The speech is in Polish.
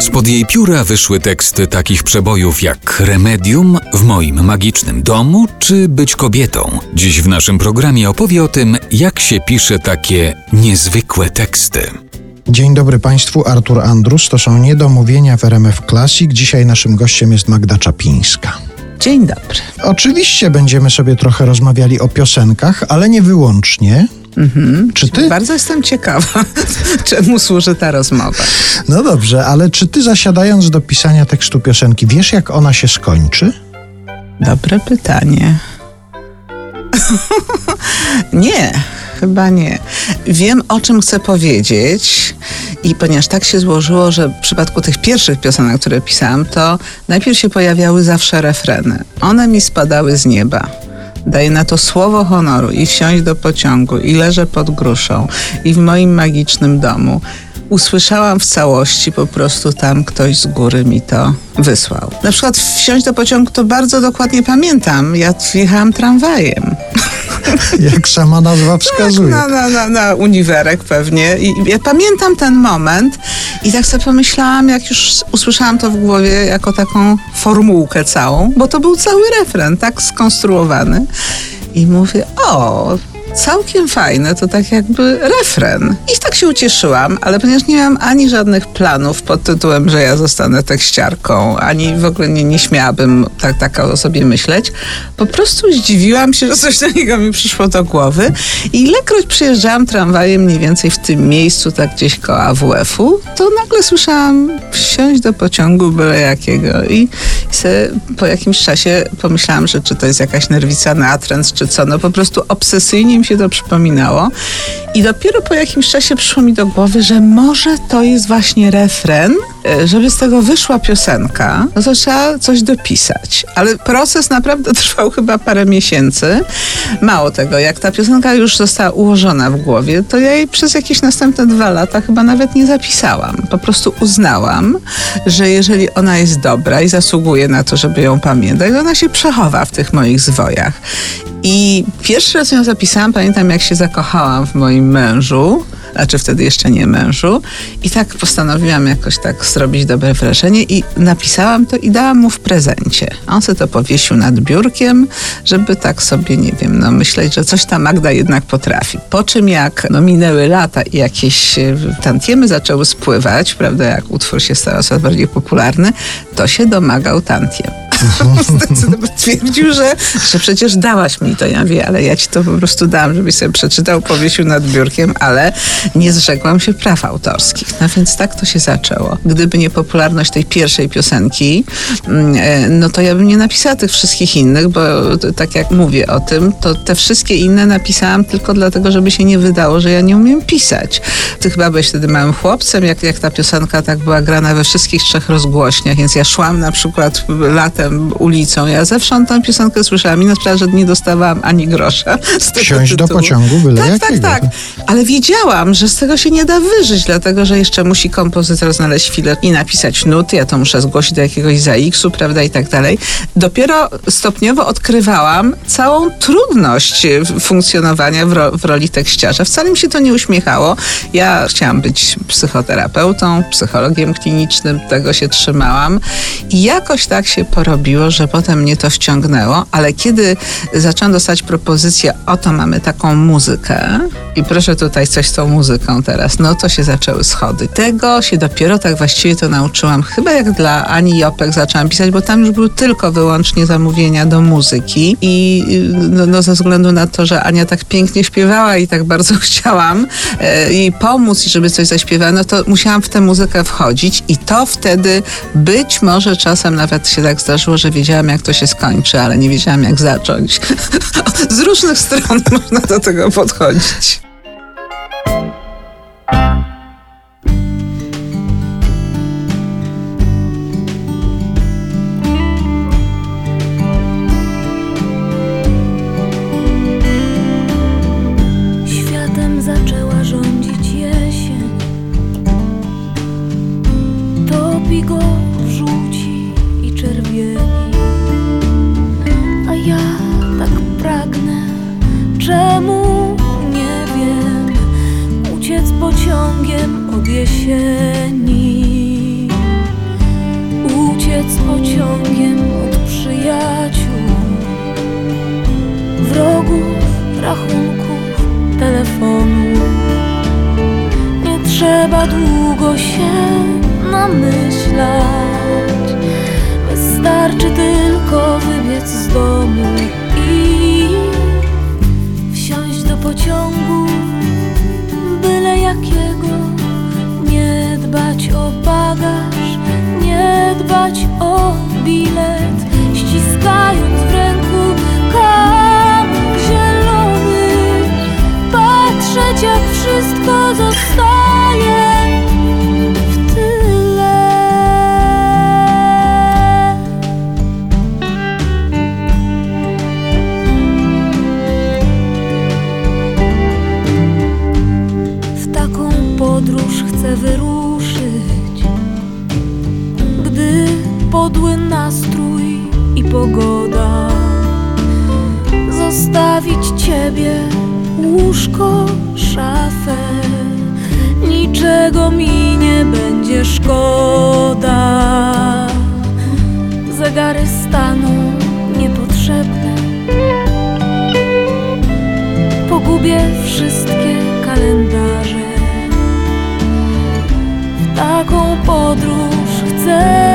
Spod jej pióra wyszły teksty takich przebojów jak Remedium, W moim magicznym domu czy Być kobietą. Dziś w naszym programie opowie o tym, jak się pisze takie niezwykłe teksty. Dzień dobry Państwu, Artur Andrus. To są Niedomówienia w RMF Classic. Dzisiaj naszym gościem jest Magda Czapińska. Dzień dobry. Oczywiście będziemy sobie trochę rozmawiali o piosenkach, ale nie wyłącznie. Mhm. Czy ty? Bardzo jestem ciekawa, czemu służy ta rozmowa. No dobrze, ale czy ty zasiadając do pisania tekstu piosenki, wiesz jak ona się skończy? Dobre pytanie. nie, chyba nie. Wiem, o czym chcę powiedzieć i ponieważ tak się złożyło, że w przypadku tych pierwszych piosenek, które pisałam, to najpierw się pojawiały zawsze refreny. One mi spadały z nieba. Daję na to słowo honoru i wsiąść do pociągu i leżę pod gruszą i w moim magicznym domu. Usłyszałam w całości, po prostu tam ktoś z góry mi to wysłał. Na przykład wsiąść do pociągu to bardzo dokładnie pamiętam. Ja wjechałam tramwajem. Jak sama nazwa wskazuje. Tak, na, na, na, uniwerek pewnie. I ja pamiętam ten moment i tak sobie pomyślałam, jak już usłyszałam to w głowie jako taką formułkę całą, bo to był cały refren, tak skonstruowany. I mówię, o, całkiem fajne, to tak jakby refren. I tak się ucieszyłam, ale ponieważ nie miałam ani żadnych planów pod tytułem, że ja zostanę tekściarką, ani w ogóle nie, nie śmiałabym tak, tak o sobie myśleć, po prostu zdziwiłam się, że coś takiego mi przyszło do głowy. I ilekroć przyjeżdżałam tramwajem mniej więcej w tym miejscu, tak gdzieś koło AWF-u, to nagle słyszałam wsiąść do pociągu byle jakiego. I, i sobie po jakimś czasie pomyślałam, że czy to jest jakaś nerwica natręt, czy co, no po prostu obsesyjnie mi się to przypominało. I dopiero po jakimś czasie przyszło mi do głowy, że może to jest właśnie refren, żeby z tego wyszła piosenka, no to trzeba coś dopisać. Ale proces naprawdę trwał chyba parę miesięcy. Mało tego, jak ta piosenka już została ułożona w głowie, to ja jej przez jakieś następne dwa lata chyba nawet nie zapisałam. Po prostu uznałam, że jeżeli ona jest dobra i zasługuje na to, żeby ją pamiętać, ona się przechowa w tych moich zwojach. I pierwszy raz ją zapisałam, pamiętam jak się zakochałam w moim mężu, znaczy wtedy jeszcze nie mężu. I tak postanowiłam jakoś tak zrobić dobre wrażenie i napisałam to i dałam mu w prezencie. On sobie to powiesił nad biurkiem, żeby tak sobie, nie wiem, no myśleć, że coś ta Magda jednak potrafi. Po czym jak no, minęły lata i jakieś tantiemy zaczęły spływać, prawda, jak utwór się stał coraz bardziej popularny, to się domagał tantiem. Twierdził, że, że przecież dałaś mi to. Ja wie, ale ja ci to po prostu dałam, żebyś sobie przeczytał, powiesił nad biurkiem, ale nie zrzekłam się praw autorskich. No więc tak to się zaczęło. Gdyby nie popularność tej pierwszej piosenki, no to ja bym nie napisała tych wszystkich innych, bo tak jak mówię o tym, to te wszystkie inne napisałam tylko dlatego, żeby się nie wydało, że ja nie umiem pisać. Ty chyba byłeś wtedy małym chłopcem, jak, jak ta piosenka tak była grana we wszystkich trzech rozgłośniach, więc ja szłam na przykład latem ulicą. Ja zawsze tę piosenkę słyszałam i na że nie dostawałam ani grosza z tego Wsiąść do pociągu byle tak, jakiego. tak, tak. Ale wiedziałam, że z tego się nie da wyżyć, dlatego, że jeszcze musi kompozytor znaleźć chwilę i napisać nuty, ja to muszę zgłosić do jakiegoś ZAX-u, prawda, i tak dalej. Dopiero stopniowo odkrywałam całą trudność funkcjonowania w, ro w roli tekściarza. Wcale mi się to nie uśmiechało. Ja chciałam być psychoterapeutą, psychologiem klinicznym, tego się trzymałam i jakoś tak się porobiło, że potem mnie to wciągnęło, ale kiedy zaczęłam dostać propozycję, oto mamy taką muzykę i proszę tutaj coś z tą muzyką teraz, no to się zaczęły schody. Tego się dopiero tak właściwie to nauczyłam, chyba jak dla Ani Jopek zaczęłam pisać, bo tam już były tylko wyłącznie zamówienia do muzyki i no, no ze względu na to, że Ania tak pięknie śpiewała i tak bardzo chciałam e, jej pomóc i żeby coś zaśpiewała, no to musiałam w tę muzykę wchodzić i to wtedy być może czasem nawet się tak zdarzyło, że wiedziałam jak to się skończy, ale nie wiedziałam jak zacząć. Z różnych stron można do tego podchodzić. Go pociągiem od jesieni. Pociągiem od przyjaciół, wrogów, rachunków, telefonu. Nie trzeba długo się namyślać, wystarczy tylko wybiec z domu i wsiąść do pociągu, byle jakiego, dbać o bagaż, nie dbać o bilet, ściskając w ręku kamyk zielony, patrzeć jak wszystko zostaje pogoda. Zostawić ciebie, łóżko, szafę, niczego mi nie będzie szkoda. Zegary staną niepotrzebne pogubię wszystkie kalendarze. W taką podróż chcę